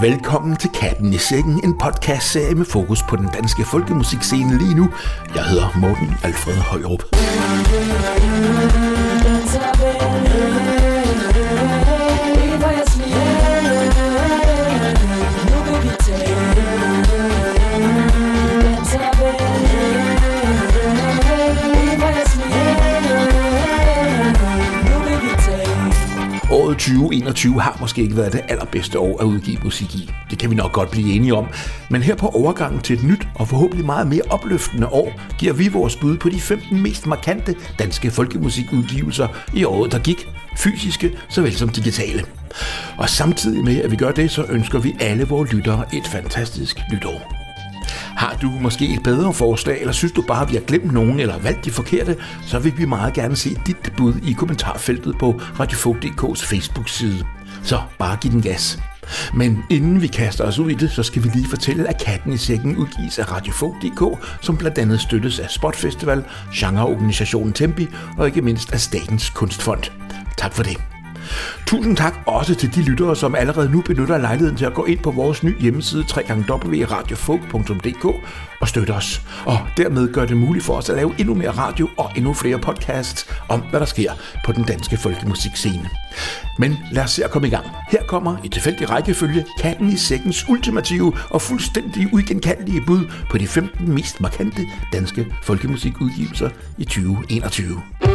Velkommen til Katten i Sækken, en podcast-serie med fokus på den danske folkemusikscene lige nu. Jeg hedder Morten Alfred Højrup. Hey, 2021 har måske ikke været det allerbedste år at udgive musik i. Det kan vi nok godt blive enige om. Men her på overgangen til et nyt og forhåbentlig meget mere opløftende år, giver vi vores bud på de 15 mest markante danske folkemusikudgivelser i året, der gik. Fysiske såvel som digitale. Og samtidig med, at vi gør det, så ønsker vi alle vores lyttere et fantastisk nytår. Har du måske et bedre forslag, eller synes du bare, at vi har glemt nogen eller valgt de forkerte, så vil vi meget gerne se dit bud i kommentarfeltet på Radiofog.dk's Facebook-side. Så bare giv den gas. Men inden vi kaster os ud i det, så skal vi lige fortælle, at Katten i Sækken udgives af Radiofog.dk, som blandt andet støttes af Spotfestival, genreorganisationen Tempi og ikke mindst af Statens Kunstfond. Tak for det. Tusind tak også til de lyttere, som allerede nu benytter lejligheden til at gå ind på vores nye hjemmeside www.radiofolk.dk og støtte os. Og dermed gør det muligt for os at lave endnu mere radio og endnu flere podcasts om, hvad der sker på den danske folkemusikscene. Men lad os se at komme i gang. Her kommer i tilfældig rækkefølge katten i sækkens ultimative og fuldstændig uigenkaldelige bud på de 15 mest markante danske folkemusikudgivelser i 2021.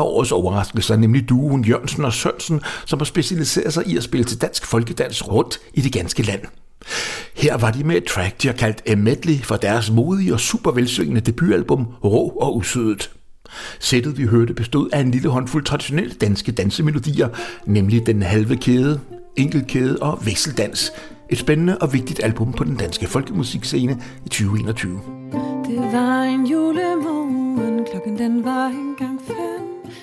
af årets overraskelser, nemlig duen Jørgensen og Sørensen, som har specialiseret sig i at spille til dansk folkedans rundt i det ganske land. Her var de med et track, de har kaldt A Medley for deres modige og super velsyngende debutalbum Rå og Usødet. Sættet vi hørte bestod af en lille håndfuld traditionelle danske dansemelodier, nemlig den halve kæde, Enkelkæde og vekseldans. Et spændende og vigtigt album på den danske folkemusikscene i 2021. Det var en julemorgen, klokken den var engang fem.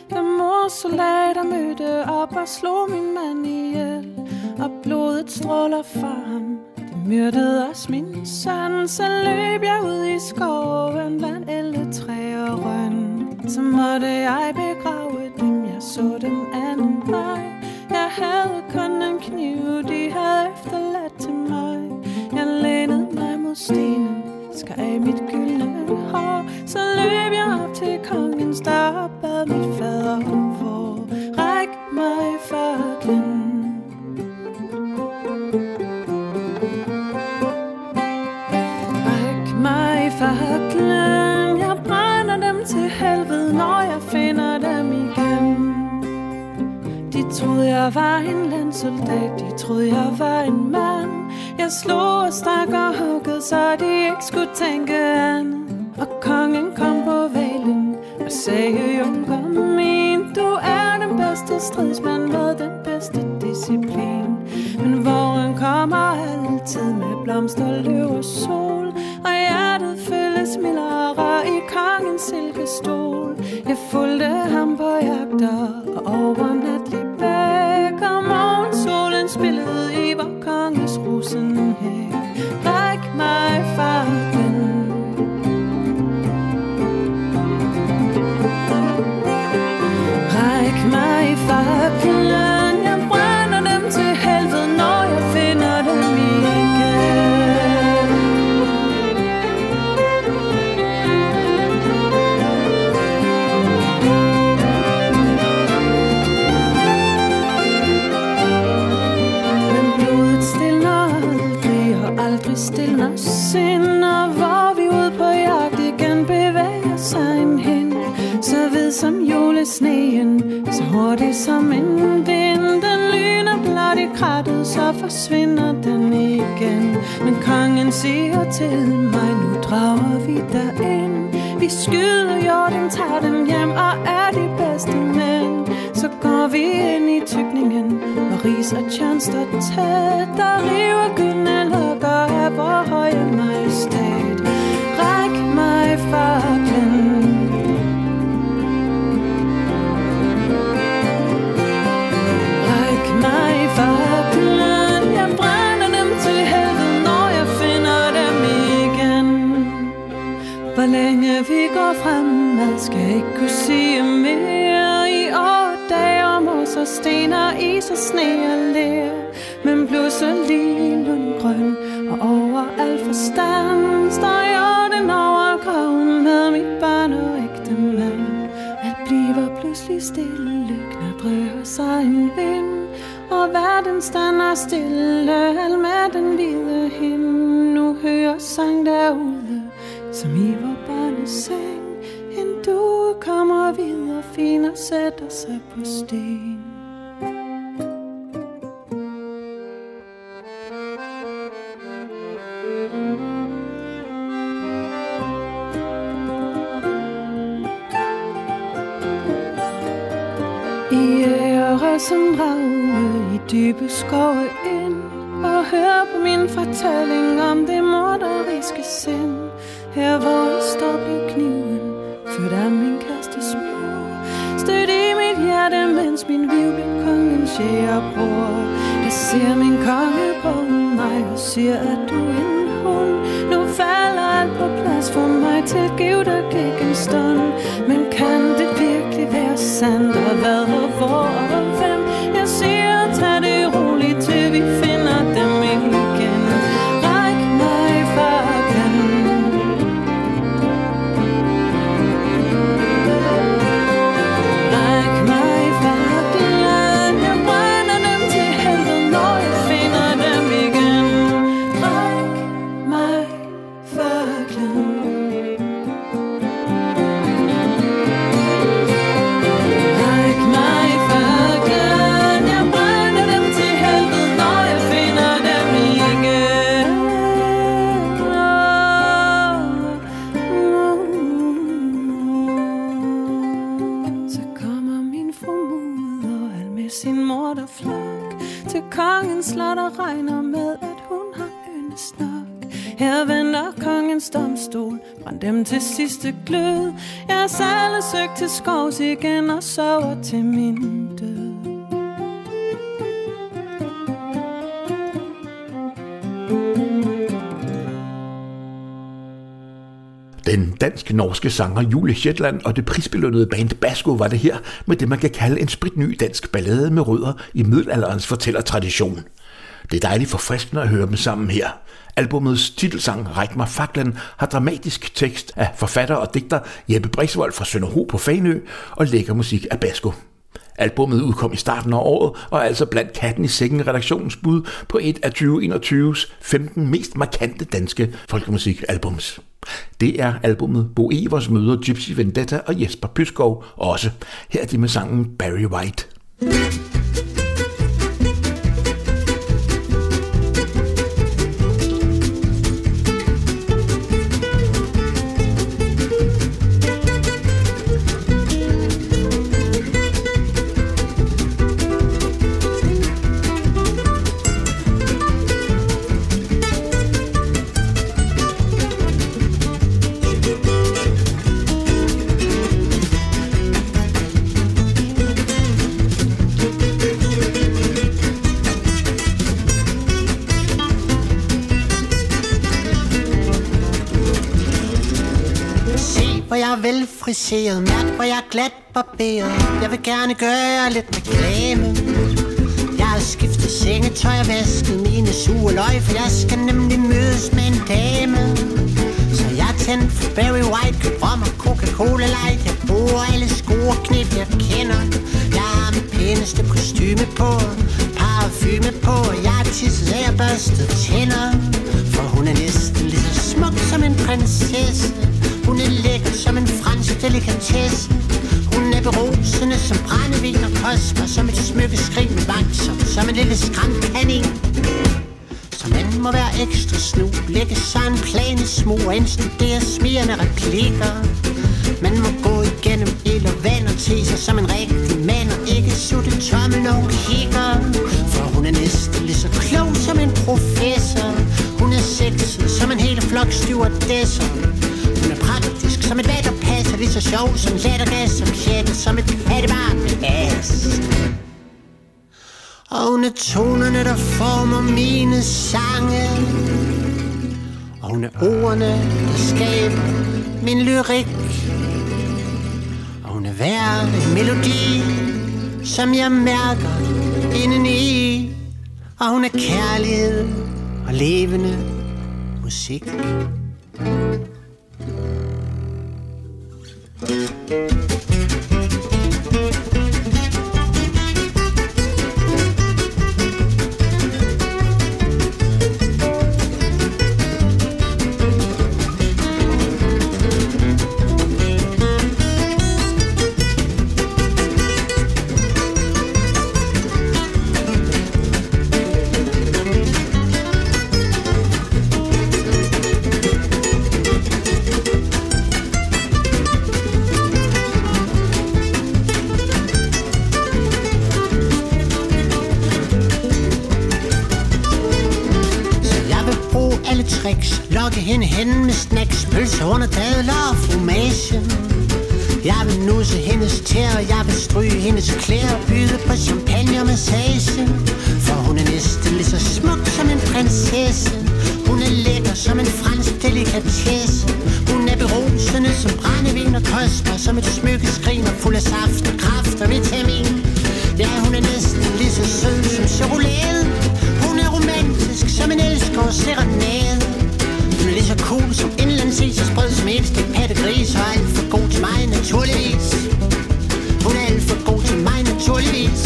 Da mors soldater mødte op og slog min mand ihjel. Og blodet stråler fra ham. De myrdede os min søn, så løb jeg ud i skoven blandt alle træer og røn. Så måtte jeg begrave dem, jeg så dem anden vej. Jeg havde kun en kniv, de havde efterladt til mig. Jeg lænede mig mod stenen, elsker af mit gyldne hår. Så løb jeg op til kongens dør og bad mit fader for. Ræk mig faklen. Ræk mig faklen. Jeg brænder dem til helvede, når jeg finder dem igen. De troede, jeg var en landsoldat, de troede, jeg var en mand. Jeg slog og stak og huggede, så de ikke skulle tænke andet. Og kongen kom på valen og sagde, Junker min, du er den bedste stridsmand med den bedste disciplin. Men våren kommer altid med blomster, løv og sol. Og hjertet føles mildere i kongens silkestol. Jeg fulgte ham på jagter og overnatlig bag. Konges rosenhæk. Ræk mig farven. Sneen så hurtigt som en vind, den lyner blot i krattet, så forsvinder den igen. Men kongen siger til mig, nu drager vi derind. Vi skyder jorden, tager den hjem og er de bedste mænd. Så går vi ind i tykningen, og ris og tjern står tæt. Der river gyldne lukker af vor høje majestæt. Ræk mig faklen. Og fremad, skal ikke kunne sige mere. I år, dag og mos og sten og is og sne og lær. Men pludselig lundgrøn og over al forstand står jorden over graven med mit barn og ægte mand. Alt bliver pludselig stille, knadrer sig en vind. Og verden stander stille, al med den hvide himmel. Nu hører sang derude, som i vor børneseng. En du kommer videre, fin og sætter sig på sten. I ære som ravne i dybe skove ind Og hør på min fortælling om det morderiske sind her hvor jeg står blev kniven Født af min kæreste små Stødt i mit hjerte, mens min viv blev kongens bror Der ser min konge på mig og siger, at du er en hund. Nu falder alt på plads for mig Tilgiv dig gik en stund. Men kan det virkelig være sandt Og hvad og hvor og hvem? Jeg til skovs igen og sover til min død. Den dansk-norske sanger Julie Shetland og det prisbelønnede band Basco var det her med det, man kan kalde en spritny dansk ballade med rødder i middelalderens fortællertradition. Det er dejligt forfriskende at høre dem sammen her. Albumets titelsang Ræk mig faklen har dramatisk tekst af forfatter og digter Jeppe Brisvold fra Sønderho på Fanø og lækker musik af Basco. Albummet udkom i starten af året og er altså blandt katten i sækken redaktionens bud på et af 2021's 15 mest markante danske folkemusikalbums. Det er albummet Bo Evers møder Gypsy Vendetta og Jesper Pyskov også. Her er de med sangen Barry White. Velfriseret Mærk, hvor jeg er glat barberet. Jeg vil gerne gøre lidt reklame. Jeg har skiftet sengetøj og vasket mine sure løg For jeg skal nemlig mødes med en dame. Så jeg tændt for Barry White Køb rom og Coca-Cola Light Jeg bruger alle sko jeg kender. Jeg har mit pæneste kostyme på Parfume på. Jeg har tisset af og børstet tænder For hun er næsten lige så smuk som en prinsesse hun er lækker som en fransk delikatesse. Hun er berusende som brændevin og kostbar Som et smykke skrig med vakser Som en lille skræmkanin Så man må være ekstra snu Lægge sig en plan i smug Og indstudere smirende replikker. Man må gå igennem ild og vand og sig som en rigtig mand Og ikke sutte tommel når hun kigger For hun er næsten lige så klog som en professor. Hun er sexet som en hel flok stewardesser hun er praktisk som et vand, passer lige så sjov som lattergas, som sjældent som et pattebarn med bas. Og hun er tonerne, der former mine sange. Og hun er ordene, der skaber min lyrik. Og hun er hver en melodi, som jeg mærker indeni. Og hun er kærlighed og levende musik. Thank you. snacks Lokke hende hen med snacks Pølse under dadler og fromage Jeg vil nusse hendes tæer Jeg vil stryge hendes klæder Byde på champagne og massage For hun er næsten lige så smuk som en prinsesse. Hun er lækker som en fransk delikatesse. Hun er berusende som brændevin og koster Som et smykkeskrin og fuld af saft og kraft og vitamin. Ja, hun er næsten lige så sød som chokolade. Hun er romantisk som en elsker serenade så cool som indlandsis Så sprød som et stik pattegris. Og alt for god til mig naturligvis. Hun er alt for god til mig naturligvis.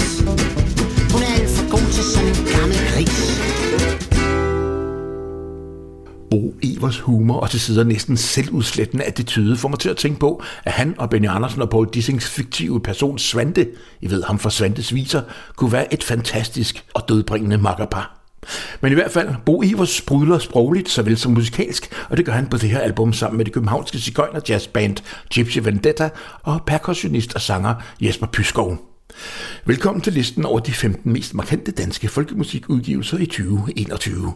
Hun er alt for god til sådan en gammel gris. Bo Evers humor og til sider næsten selvudslættende attitude får mig til at tænke på, at han og Benny Andersen og Paul Dissings fiktive person Svante, I ved ham fra Svantes viser, kunne være et fantastisk og dødbringende makkerpar. Men i hvert fald, Bo Ivers sprudler sprogligt, såvel som musikalsk, og det gør han på det her album sammen med det københavnske cigøjner jazzband Gypsy Vendetta og percussionist og sanger Jesper Pyskov. Velkommen til listen over de 15 mest markante danske folkemusikudgivelser i 2021.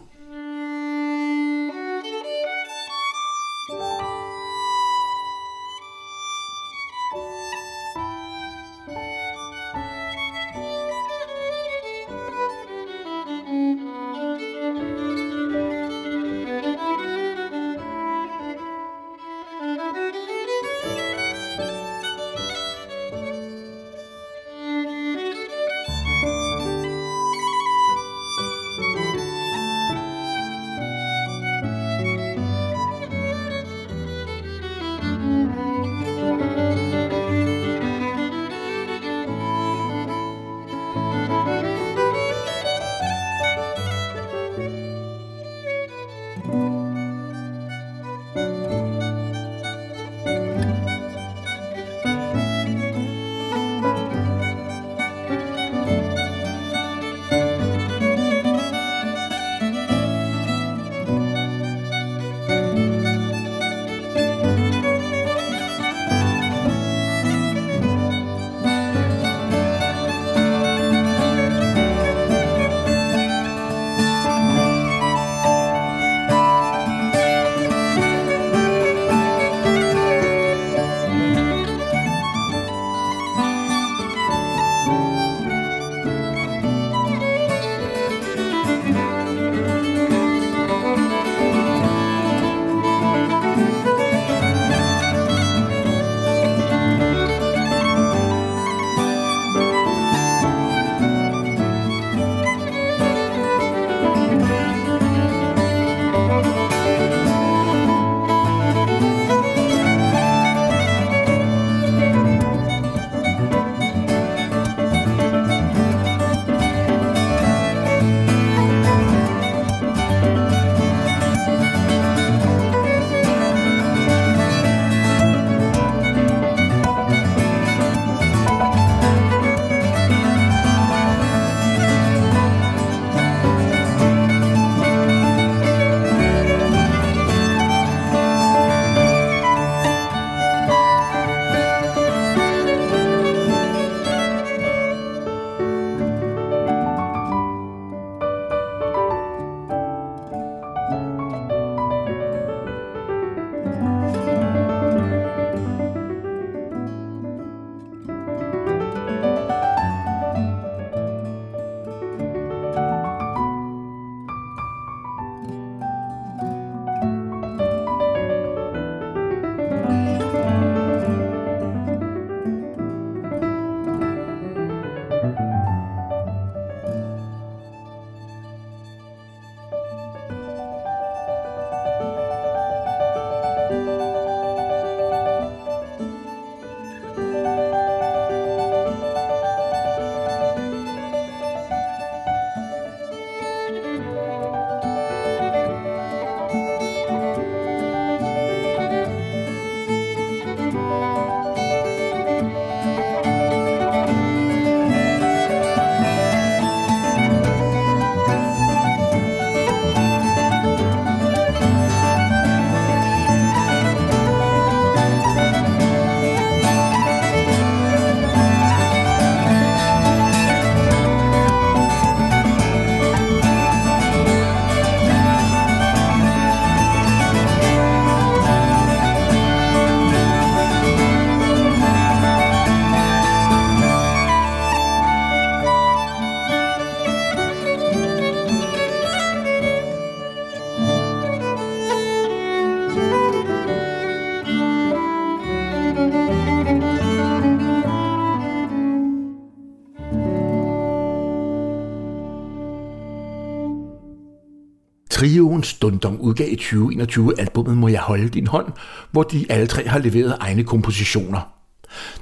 Stundom udgav i 2021 albumet Må jeg holde din hånd, hvor de alle tre har leveret egne kompositioner.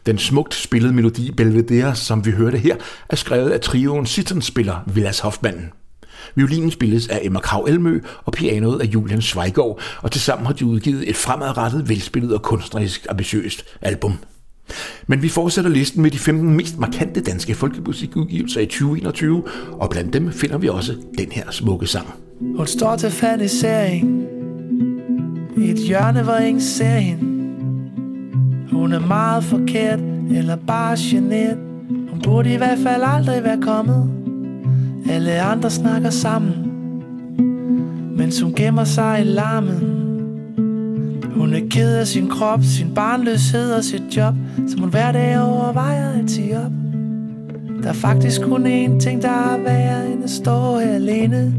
Den smukt spillede melodi Belvedere, som vi hørte her, er skrevet af trioen Sittenspiller Vilas Hoffmann. Violinen spilles af Emma Krav Elmø og pianoet af Julian Zweigård, og tilsammen har de udgivet et fremadrettet, velspillet og kunstnerisk ambitiøst album. Men vi fortsætter listen med de 15 mest markante danske folkemusikudgivelser i 2021, og blandt dem finder vi også den her smukke sang. Hun står til fanisering I et hjørne, hvor ingen ser hende. Hun er meget forkert Eller bare genert. Hun burde i hvert fald aldrig være kommet. Alle andre snakker sammen Mens hun gemmer sig i larmen Hun er ked af sin krop, sin barnløshed og sit job Som hun hver dag overvejer at sige op. Der er faktisk kun én ting, der er værre end at stå her alene.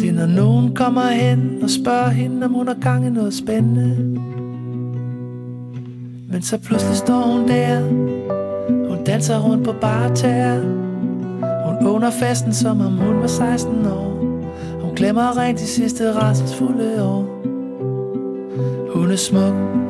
Det er når nogen kommer hen og spørger hende, om hun har gang i noget spændende. Men så pludselig står hun der. Hun danser rundt på bare Hun åbner festen, som om hun var 16 år. Hun glemmer rent de sidste restfulde år. Hun er smuk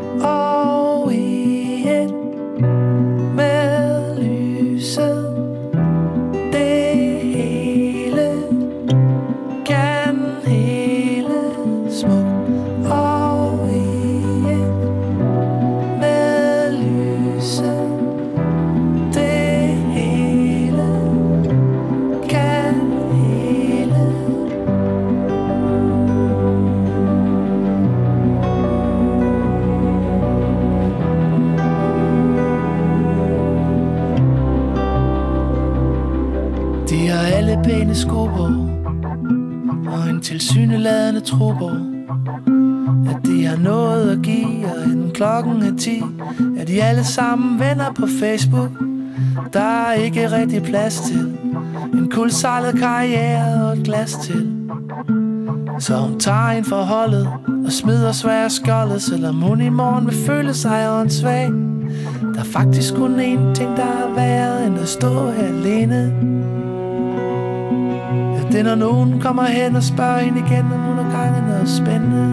tilsyneladende tro på At de har noget at give Og inden klokken er 10 Er de alle sammen venner på Facebook Der er ikke rigtig plads til En kulsejlet karriere og et glas til. Så hun tager en forholdet Og smider svære skjoldet Selvom hun i morgen vil føle sig åndssvag. Der er faktisk kun én ting, der er værre End at stå her alene det er når nogen kommer hen og spørger hende igen Om hun har gang i noget spændende.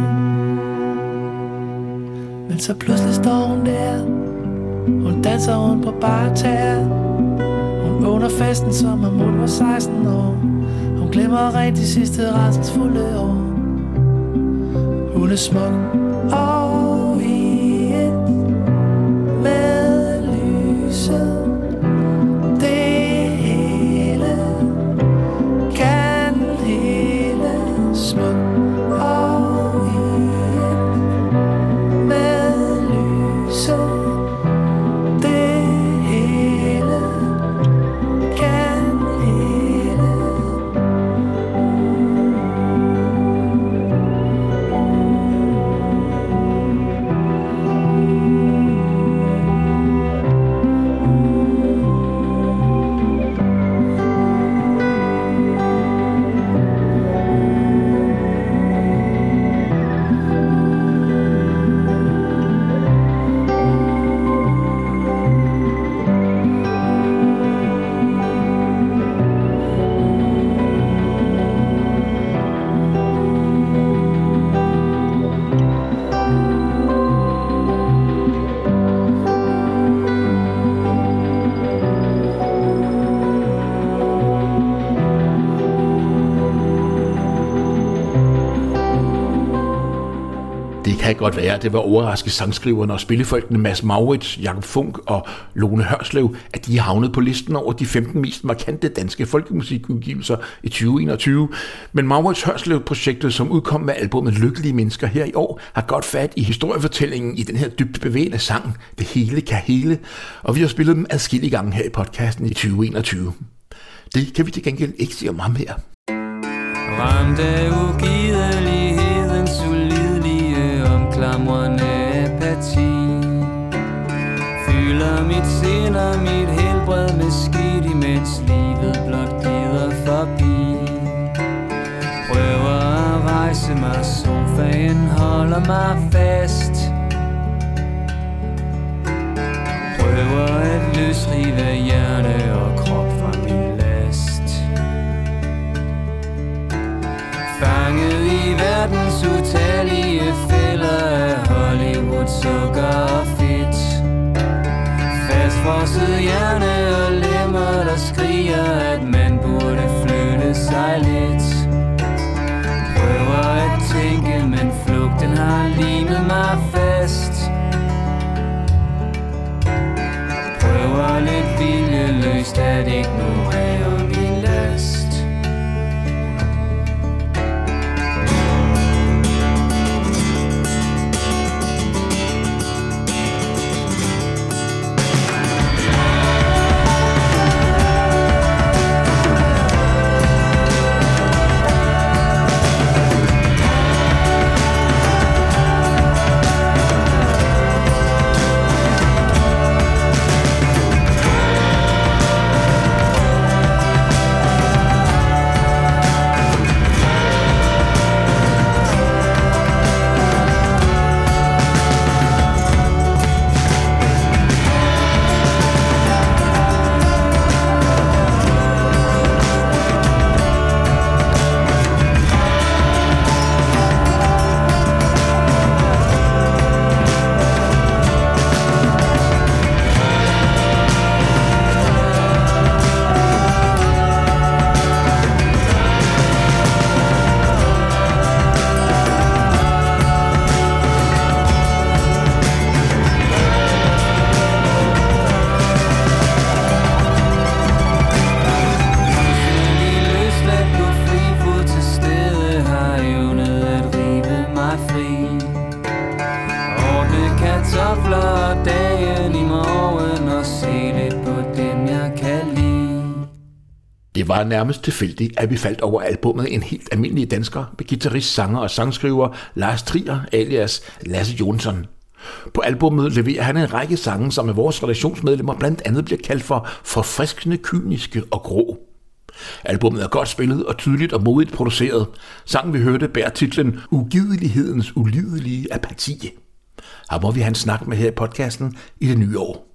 Men så pludselig står hun der. Hun danser rundt på bare Hun åbner festen, som om hun var 16 år. Hun glemmer rent de sidste restfulde år. Hun er smuk og i et Men godt være, at det var overrasket sangskriverne og spillefolkene Mads Maurits, Jakob Funk og Lone Hørslev, at de havnede havnet på listen over de 15 mest markante danske folkemusikudgivelser i 2021. Men Maurits Hørslev-projektet, som udkom med albumet Lykkelige Mennesker her i år, har godt fat i historiefortællingen i den her dybt bevægende sang, Det hele kan hele, og vi har spillet dem adskillige gange her i podcasten i 2021. Det kan vi til gengæld ikke sige om ham her. Ramte ugidelige klamrende apati Fylder mit sind og mit helbred med skidt Imens livet blot glider forbi. Prøver at rejse mig, sofaen holder mig fast. Prøver at løsrive hjerne og krop fra min last. Fanget verdens utallige fælder af Hollywood sukker og fedt. Fastfrosset hjerne og lemmer, der skriger, at man burde flytte sig lidt. Prøver at tænke, men flugten har limet mig fast. Prøver lidt viljeløst at ignorere Det var nærmest tilfældigt, at vi faldt over albumet En helt almindelig dansker med guitarist, sanger og sangskriver Lars Trier alias Lasse Jonsson. På albummet leverer han en række sange, som af vores relationsmedlemmer blandt andet bliver kaldt for forfriskende, kyniske og grå. Albummet er godt spillet og tydeligt og modigt produceret. Sangen vi hørte bærer titlen Ugidelighedens ulidelige apati. Her må vi have en snak med her i podcasten i det nye år.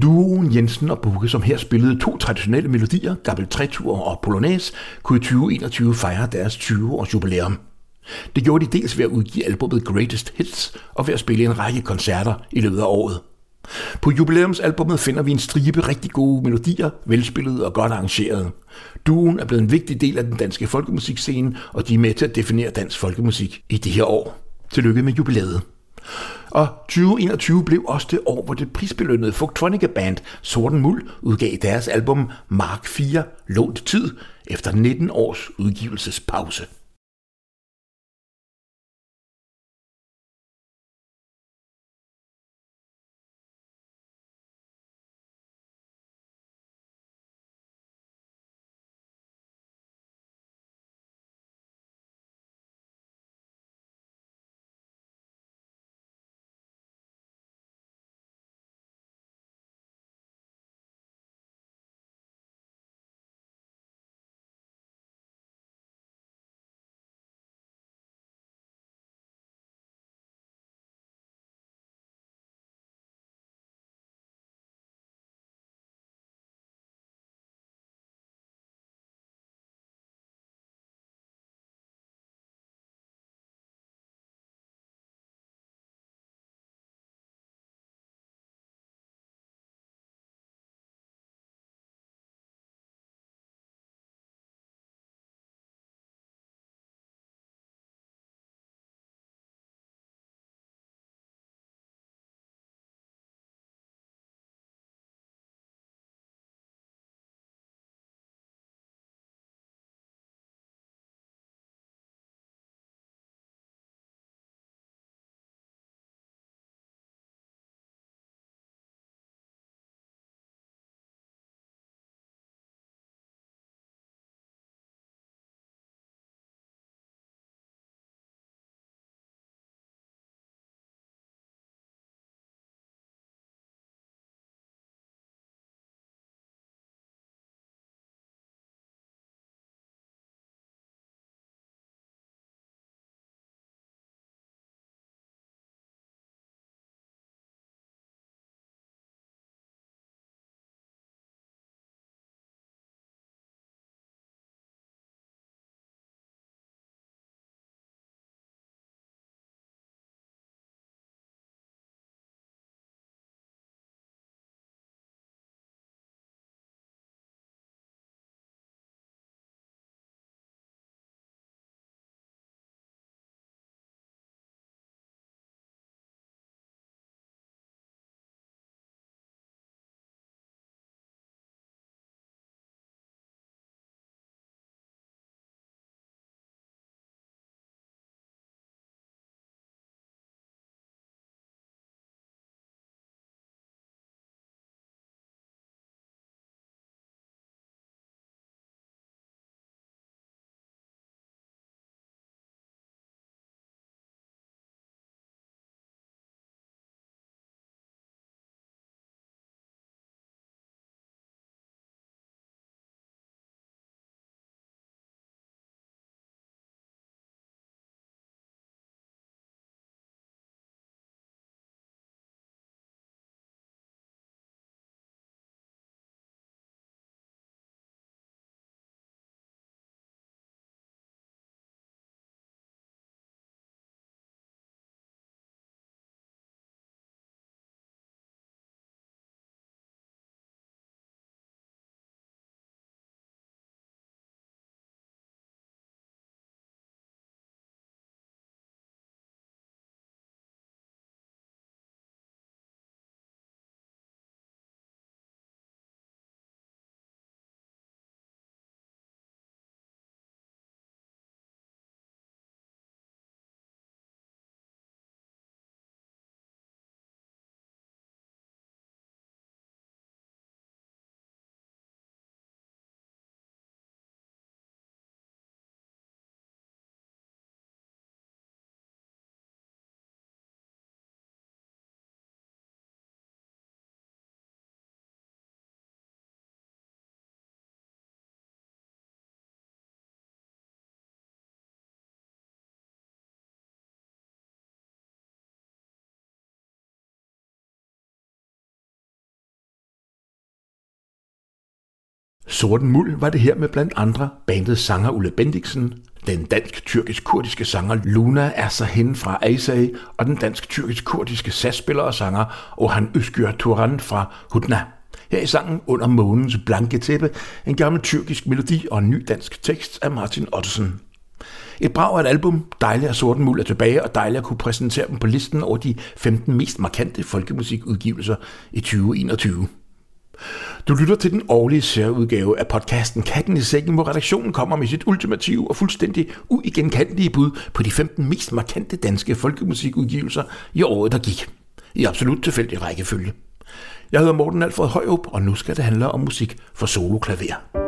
Duoen Jensen og Bukke, som her spillede to traditionelle melodier, Gabel Tretur og Polonaise, kunne i 2021 fejre deres 20-års jubilæum. Det gjorde de dels ved at udgive albumet Greatest Hits og ved at spille en række koncerter i løbet af året. På jubilæumsalbummet finder vi en stribe rigtig gode melodier, velspillede og godt arrangerede. Duen er blevet en vigtig del af den danske folkemusikscene, og de er med til at definere dansk folkemusik i det her år. Tillykke med jubilæet. Og 2021 blev også det år, hvor det prisbelønnede Fugtronica-band Sorten Muld udgav deres album Mark 4 Lånt Tid efter 19 års udgivelsespause. Sorten Muld var det her med blandt andre bandet sanger Ulle Bendiksen, den dansk-tyrkisk-kurdiske sanger Luna Ersahin fra Aysay og den dansk-tyrkisk-kurdiske sasspiller og sanger Ohan Özgür Turan fra Hudna. Her i sangen Under månens blanke tæppe, en gammel tyrkisk melodi og en ny dansk tekst af Martin Ottesen. Et brag af et album, dejligt at Sorten Muld er tilbage, og dejligt at kunne præsentere dem på listen over de 15 mest markante folkemusikudgivelser i 2021. Du lytter til den årlige særudgave af podcasten Katten i sækken, hvor redaktionen kommer med sit ultimative og fuldstændig uigenkendelige bud på de 15 mest markante danske folkemusikudgivelser i året, der gik. I absolut tilfældig rækkefølge. Jeg hedder Morten Alfred Højrup, og nu skal det handle om musik for soloklaver.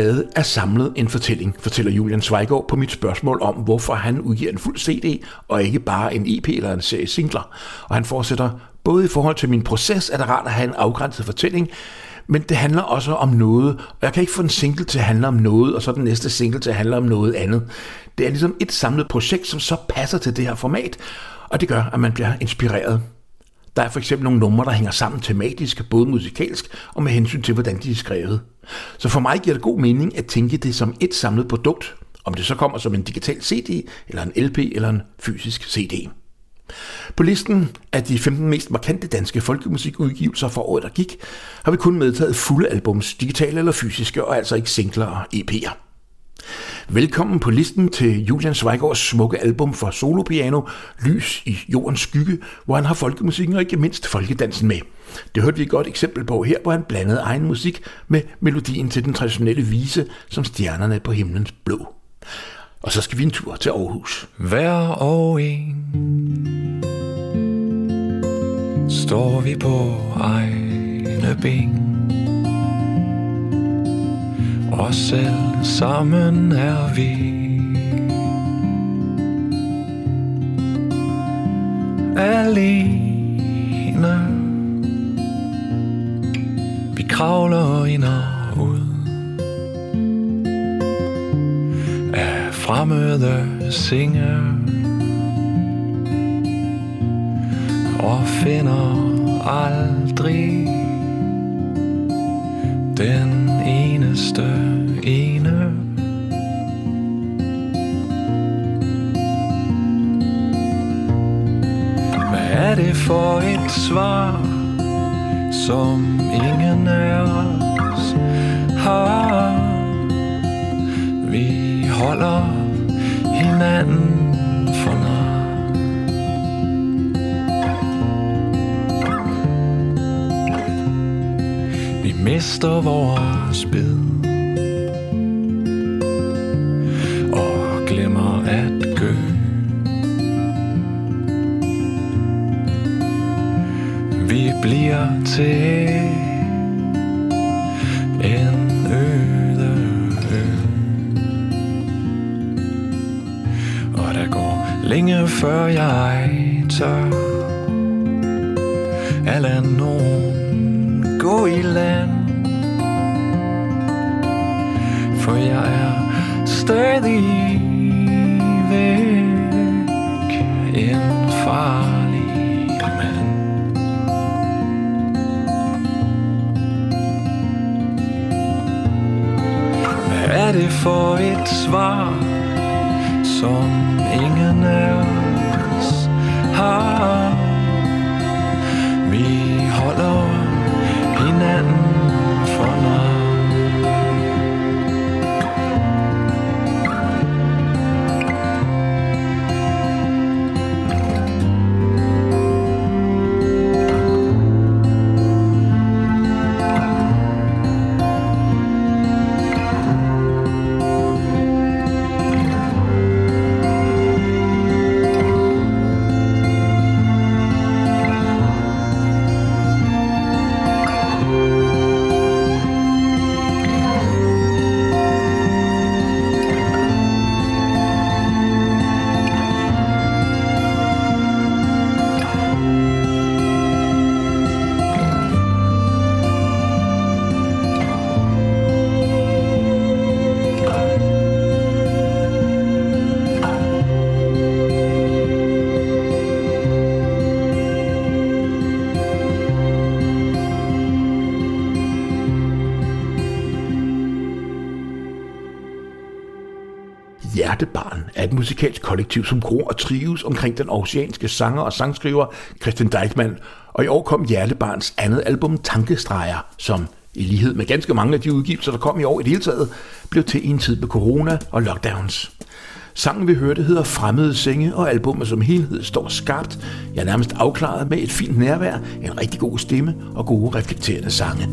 Plade er samlet en fortælling, fortæller Julian Zweigård på mit spørgsmål om, hvorfor han udgiver en fuld CD og ikke bare en EP eller en serie singler. Og han fortsætter, både i forhold til min proces er det rart at have en afgrænset fortælling, men det handler også om noget, og jeg kan ikke få en single til at handle om noget, og så den næste single til at handle om noget andet. Det er ligesom et samlet projekt, som så passer til det her format, og det gør, at man bliver inspireret. Der er for eksempel nogle numre, der hænger sammen tematisk, både musikalsk og med hensyn til, hvordan de er skrevet. Så for mig giver det god mening at tænke det som et samlet produkt, om det så kommer som en digital CD, eller en LP, eller en fysisk CD. På listen af de 15 mest markante danske folkemusikudgivelser for året, der gik, har vi kun medtaget fulde albums, digitale eller fysiske, og altså ikke singler og EP'er. Velkommen på listen til Julian Zweigårds smukke album for solopiano, Lys i jordens skygge, hvor han har folkemusikken og ikke mindst folkedansen med. Det hørte vi et godt eksempel på her, hvor han blandede egen musik med melodien til den traditionelle vise, som stjernerne på himlens blå. Og så skal vi en tur til Aarhus. Hver og en står vi på egne ben og selv sammen er vi. Alene. Vi kravler ind og ud Af fremmede singe Og finder aldrig den eneste ene. Hvad er det for et svar, som ingen af os har? Vi holder hinanden mister vores bid. Og glemmer at gø. Vi bliver til en øde ø. Og der går længe før jeg tør. At nogen gå i land. For jeg er stadig væk En farlig mand. Hvad er det for et svar Som ingen af os har? Musikalsk kollektiv, som gror og trives omkring den oceanske sanger og sangskriver Christian Deichmann, og i år kom Hjertebarns andet album Tankestreger, som i lighed med ganske mange af de udgivelser, der kom i år i det hele taget, blev til i en tid med corona og lockdowns. Sangen vi hørte hedder Fremmede Senge, og albumet som helhed står skarpt, ja nærmest afklaret med et fint nærvær, en rigtig god stemme og gode reflekterende sange.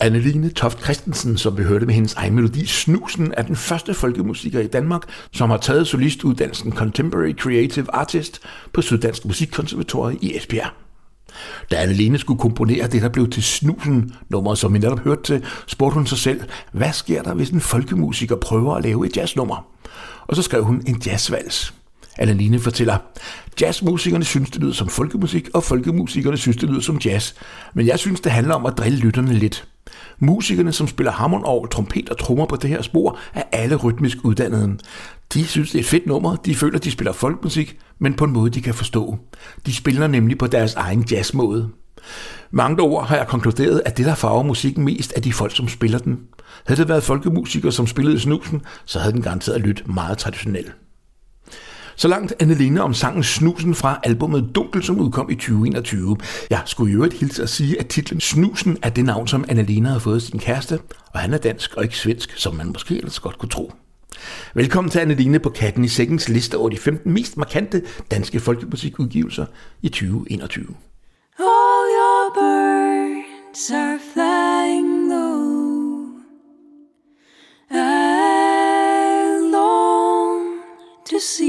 Anneline Toft Christensen, som vi hørte med hendes egen melodi Snusen, er den første folkemusiker i Danmark, som har taget solistuddannelsen Contemporary Creative Artist på Syddansk Musikkonservatorium i Esbjerg. Da Anneline skulle komponere det, der blev til Snusen, nummer som vi netop hørte til, spurgte hun sig selv, hvad sker der, hvis en folkemusiker prøver at lave et jazznummer? Og så skrev hun en jazzvals. Anneline fortæller, jazzmusikerne synes, det lyder som folkemusik, og folkemusikerne synes, det lyder som jazz. Men jeg synes, det handler om at drille lytterne lidt. Musikerne, som spiller hammond trompet og trommer på det her spor, er alle rytmisk uddannede. De synes, det er et fedt nummer. De føler, de spiller folkmusik, men på en måde, de kan forstå. De spiller nemlig på deres egen jazzmåde. Med andre ord har jeg konkluderet, at det, der farver musikken mest, er de folk, som spiller den. Havde det været folkemusikere, som spillede snusen, så havde den garanteret lyttet meget traditionelt. Så langt Anneline om sangen Snusen fra albumet Dunkel, som udkom i 2021. Jeg skulle jo øvrigt hilse at sige, at titlen Snusen er det navn, som Anneline har fået sin kæreste, og han er dansk og ikke svensk, som man måske ellers godt kunne tro. Velkommen til Anneline på Katten i Sækkens liste over de 15 mest markante danske folkemusikudgivelser i 2021. All your birds are flying low. I long to see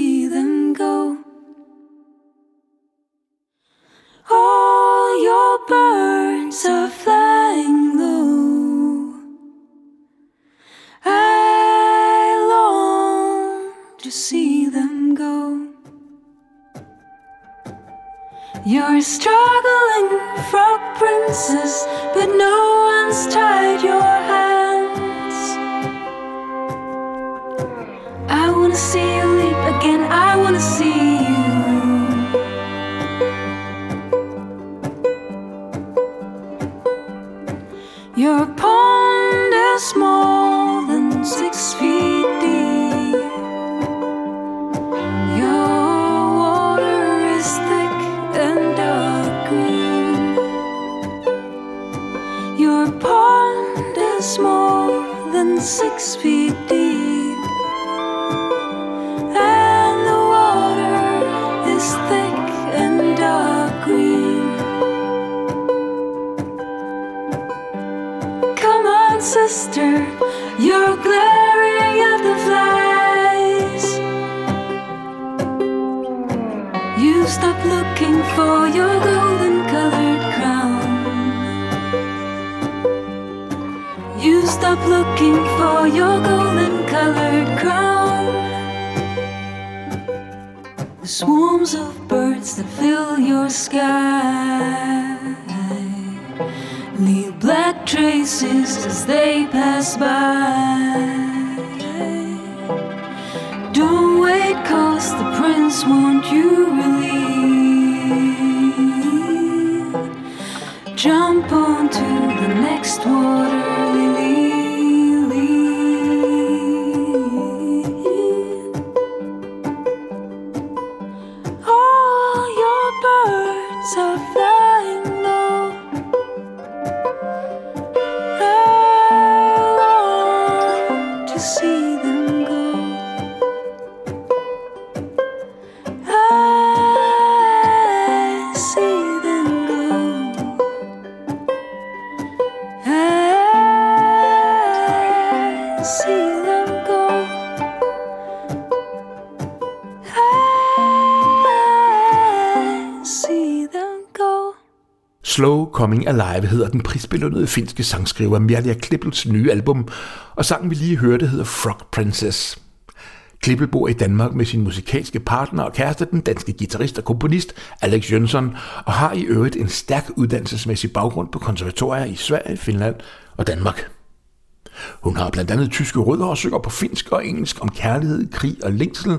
All your birds are flying low. I long to see them go. You're struggling frog princess, but no one's tied your hands. I wanna see you leap again, I wanna see Your pond is more than six feet deep. Your water is thick and dark green. Your pond is more than six feet deep. Coming Alive hedder den prisbelønnede finske sangskriver Mirja Klippels nye album, og sangen vi lige hørte hedder Frog Princess. Klippel bor i Danmark med sin musikalske partner og kæreste, den danske guitarist og komponist Alex Jønsson, og har i øvrigt en stærk uddannelsesmæssig baggrund på konservatorier i Sverige, Finland og Danmark. Hun har blandt andet tyske rødder og synger på finsk og engelsk om kærlighed, krig og længsel,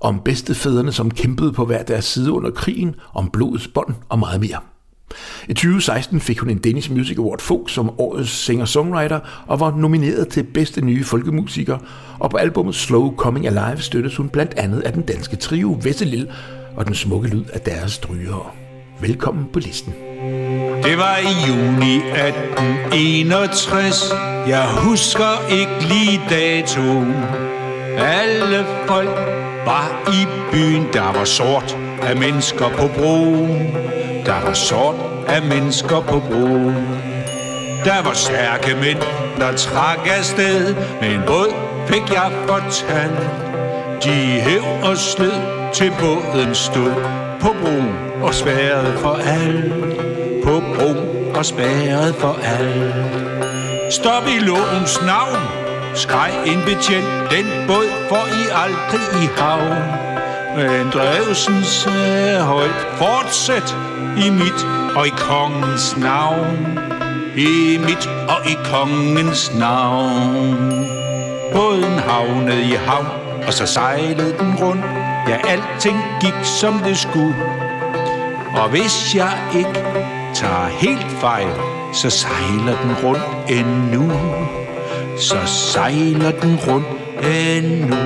om bedstefædrene, som kæmpede på hver deres side under krigen, om blodets bånd og meget mere. I 2016 fik hun en Danish Music Award Folk som årets singer-songwriter og var nomineret til bedste nye folkemusiker, og på albumet Slow Coming Alive støttes hun blandt andet af den danske trio Vesselil og den smukke lyd af deres strygere. Velkommen på listen. Det var i juni 1861 Jeg husker ikke lige datoen. Alle folk var i byen. Der var sort af mennesker på broen. Der var sort af mennesker på broen. Der var stærke mænd, der trak afsted Med en båd fik jeg fortalt. De hæv og slid til båden stod På bro og spærret for alt. På bro og spærret for alt. Stop i lovens navn. Skreg en betjent. Den båd får I aldrig i havn. Men Drevsen sagde højt Fortsæt i mit og i kongens navn. I mit og i kongens navn. Båden havnede i havn Og så sejlede den rundt. Ja, alting gik som det skulle. Og hvis jeg ikke tager helt fejl Så sejler den rundt endnu. Så sejler den rundt endnu.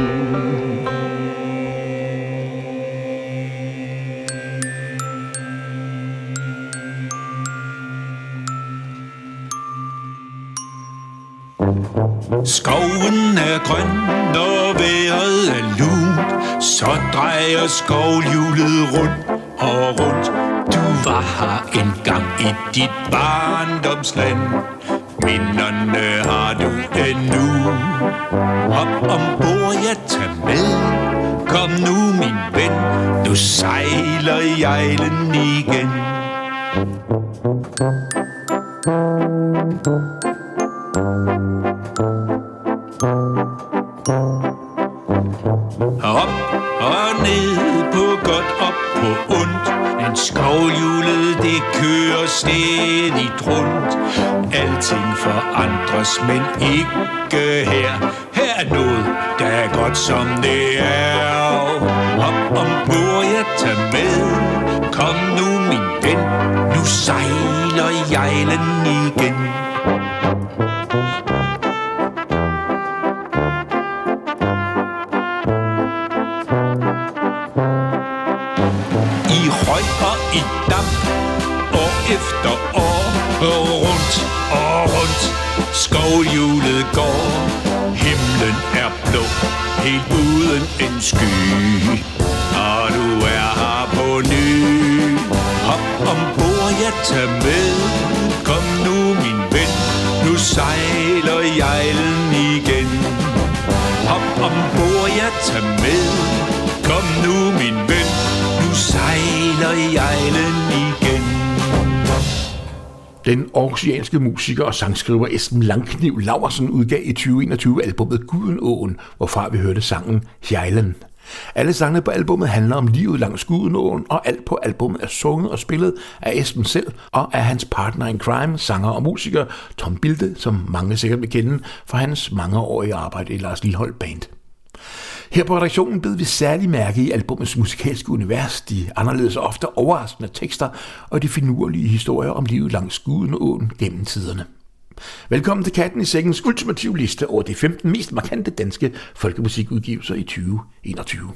Skoven er grøn, og vejret er lunt Så drejer skovhjulet rundt og rundt. Du var her engang i dit barndomsland. Minderne har du endnu. Op ombord, jeg tager med. Kom nu, min ven. Nu sejler jejlen igen. Op og ned på godt op på ondt. Men skovhjulet det kører stedigt rundt. Alting forandres, men ikke her. Her er noget, der er godt som det er. Op ombord, jeg tager med. Kom nu, min ven. Nu sejler jejlen igen I Den aarhusianske musiker og sangskriver Esben Langkniv Laversen udgav i 2021 albumet Gudenåen, hvorfra vi hørte sangen Hjejlen. Alle sangene på albumet handler om livet langs Gudenåen, og alt på albumet er sunget og spillet af Esben selv og af hans partner in crime, sanger og musiker Tom Bilde, som mange sikkert vil kende fra hans mangeårige arbejde i Lars Lilhold Band. Her på redaktionen bed vi særlig mærke i albumets musikalske univers, de anderledes og ofte overraskende tekster og de finurlige historier om livet langs Gudenåen gennem tiderne. Velkommen til Katten i Sækkens ultimative liste over de 15 mest markante danske folkemusikudgivelser i 2021.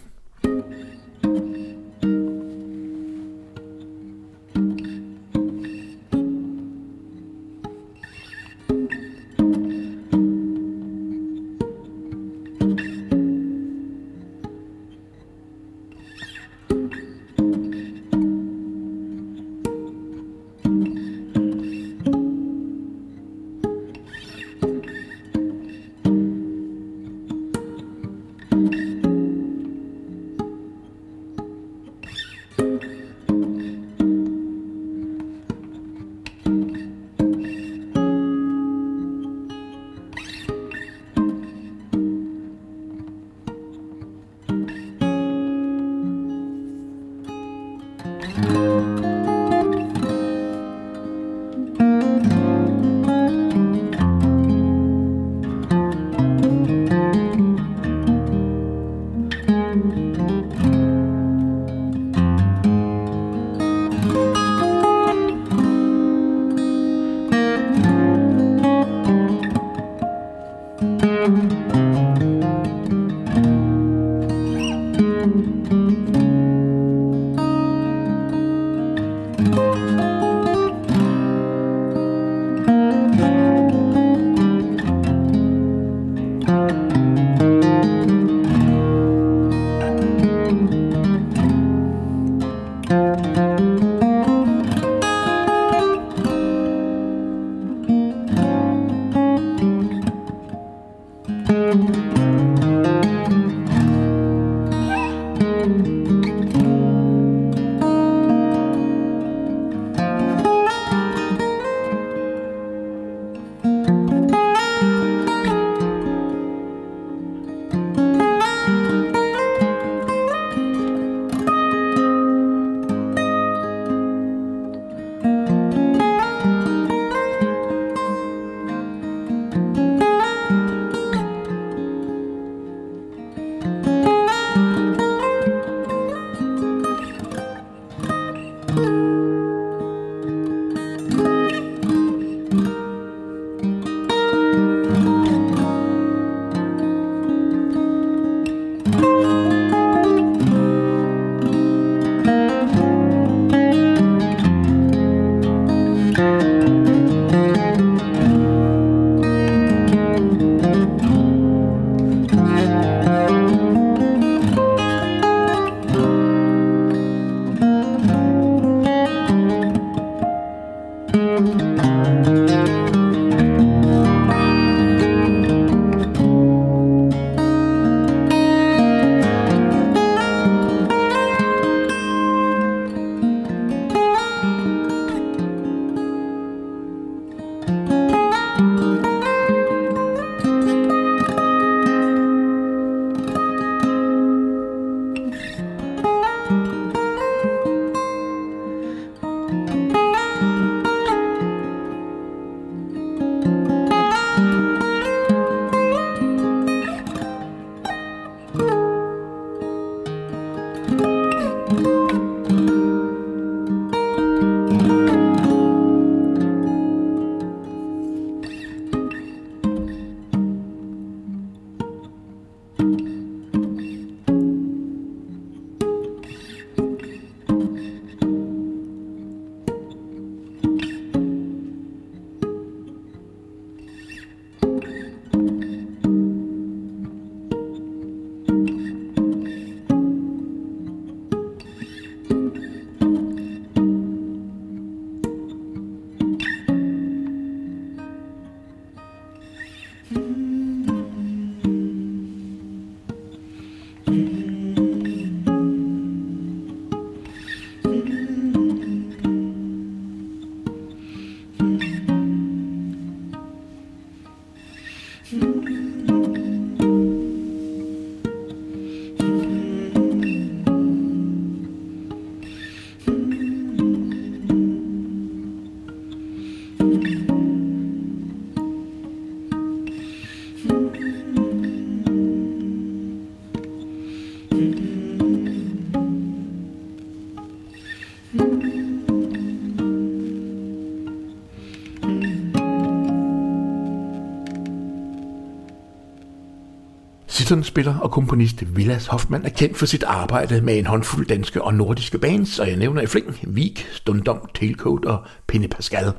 spiller og komponist Vilas Hoffmann er kendt for sit arbejde med en håndfuld danske og nordiske bands, og jeg nævner i fling Vik, Stundom, Tailcoat og Penny Pascal.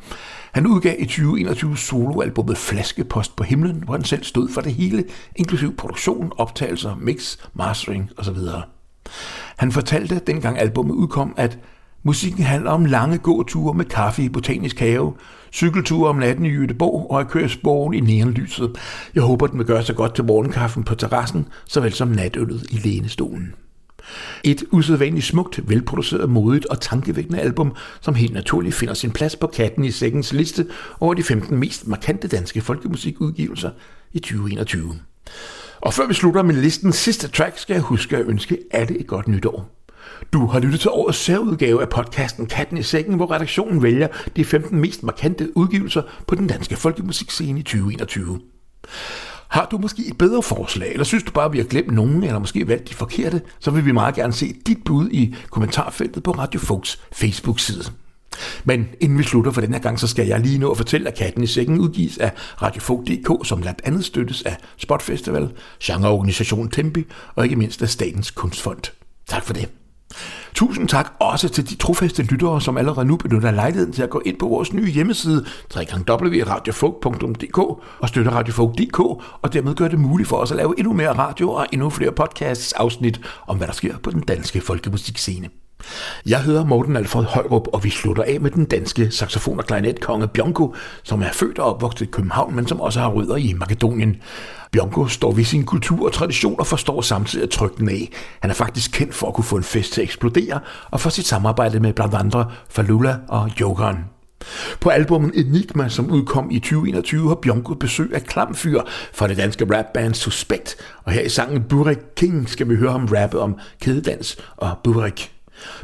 Han udgav i 2021 soloalbummet Flaskepost på himlen, hvor han selv stod for det hele, inklusiv produktion, optagelser, mix, mastering osv. Han fortalte, dengang albummet udkom, at Musikken handler om lange gåture med kaffe i botanisk have, cykelture om natten i Jødeborg og at køre sporen i neonlyset. Jeg håber, den vil gøre sig godt til morgenkaffen på terrassen, såvel som natøllet i lænestolen. Et usædvanligt smukt, velproduceret, modigt og tankevækkende album, som helt naturligt finder sin plads på katten i sækkens liste over de 15 mest markante danske folkemusikudgivelser i 2021. Og før vi slutter med listens sidste track, skal jeg huske at ønske alle et godt nytår. Du har lyttet til årets særudgave af podcasten Katten i Sækken, hvor redaktionen vælger de 15 mest markante udgivelser på den danske folkemusikscene i 2021. Har du måske et bedre forslag, eller synes du bare, at vi har glemt nogen, eller måske valgt de forkerte, så vil vi meget gerne se dit bud i kommentarfeltet på Radio Folks Facebook-side. Men inden vi slutter for den her gang, så skal jeg lige nå at fortælle, at Katten i Sækken udgives af Radiofog.dk, som blandt andet støttes af Spot Festival, genreorganisationen Tempi og ikke mindst af Statens Kunstfond. Tak for det. Tusind tak også til de trofaste lyttere, som allerede nu benytter lejligheden til at gå ind på vores nye hjemmeside, www.radiofolk.dk og støtte Radiofolk.dk, og dermed gøre det muligt for os at lave endnu mere radio og endnu flere podcasts afsnit om, hvad der sker på den danske folkemusikscene. Jeg hedder Morten Alfred Højrup, og vi slutter af med den danske saxofon- og klarinetkonge Bjonko, som er født og opvokset i København, men som også har rødder i Makedonien. Bjonko står ved sin kultur og tradition og forstår samtidig at trykke den af. Han er faktisk kendt for at kunne få en fest til at eksplodere, og for sit samarbejde med blandt andre Falula og Jokeren. På albummet Enigma, som udkom i 2021, har Bjonko besøg af Klamfyr fra det danske rapband Suspekt, og her i sangen Burek King skal vi høre ham rappe om kædedans og Burek.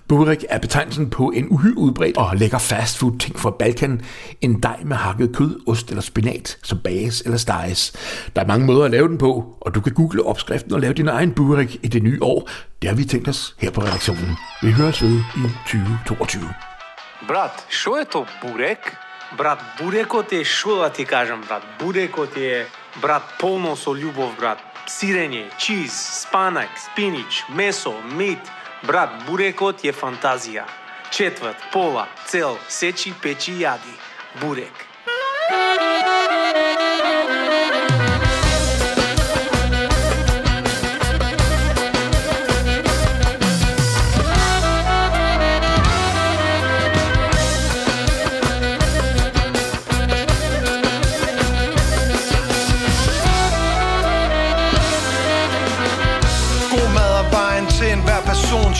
Burek er betegnelsen på en uhyre udbredt og lækker fastfood ting fra Balkan. En dej med hakket kød, ost eller spinat, som bages eller steges. Der er mange måder at lave den på, og du kan google opskriften og lave din egen burek i det nye år. Det har vi tænkt os her på redaktionen. Vi høres ved i 2022. Brat, što je to burek? Brat, burekot je, što da ti kažem, brat? Burekot je, brat, polno so ljubov, brat. Sirenje, cheese, spanak, spinach, meso, meat – Брат, бурекот е фантазија. Четврт, пола, цел, сечи, печи, јади. Бурек.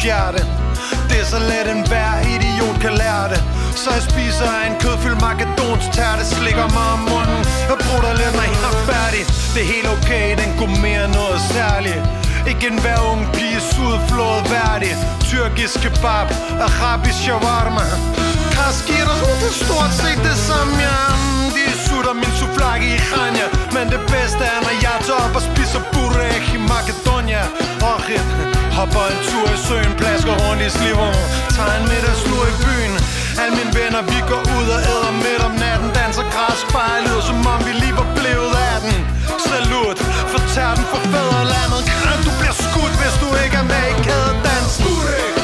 hjerte. Det er så let en hver idiot kan lære det. Så jeg spiser en kødfyldt makedons tærte Slikker mig om munden Jeg bruger lidt, når jeg er færdig Det er helt okay, den kunne mere noget særligt. Ikke en hver ung pige sudflået værdig. Tyrkisk kebab, arabisk shawarma. Kaskiras, det er stort set det samme, ja. De sutter min suflak i Khania. Men det bedste er, når jeg tager op og spiser burek i Makedonia. Åh, oh, Hopper en tur i søen, plasker rundt i sliveren Tager en middagslur i byen. Alle mine venner, vi går ud og æder midt om natten. Danser græs, lyder som om vi lige var blevet af den Salut, fortær den for fædrelandet. Du bliver skudt, hvis du ikke er med i kædedansen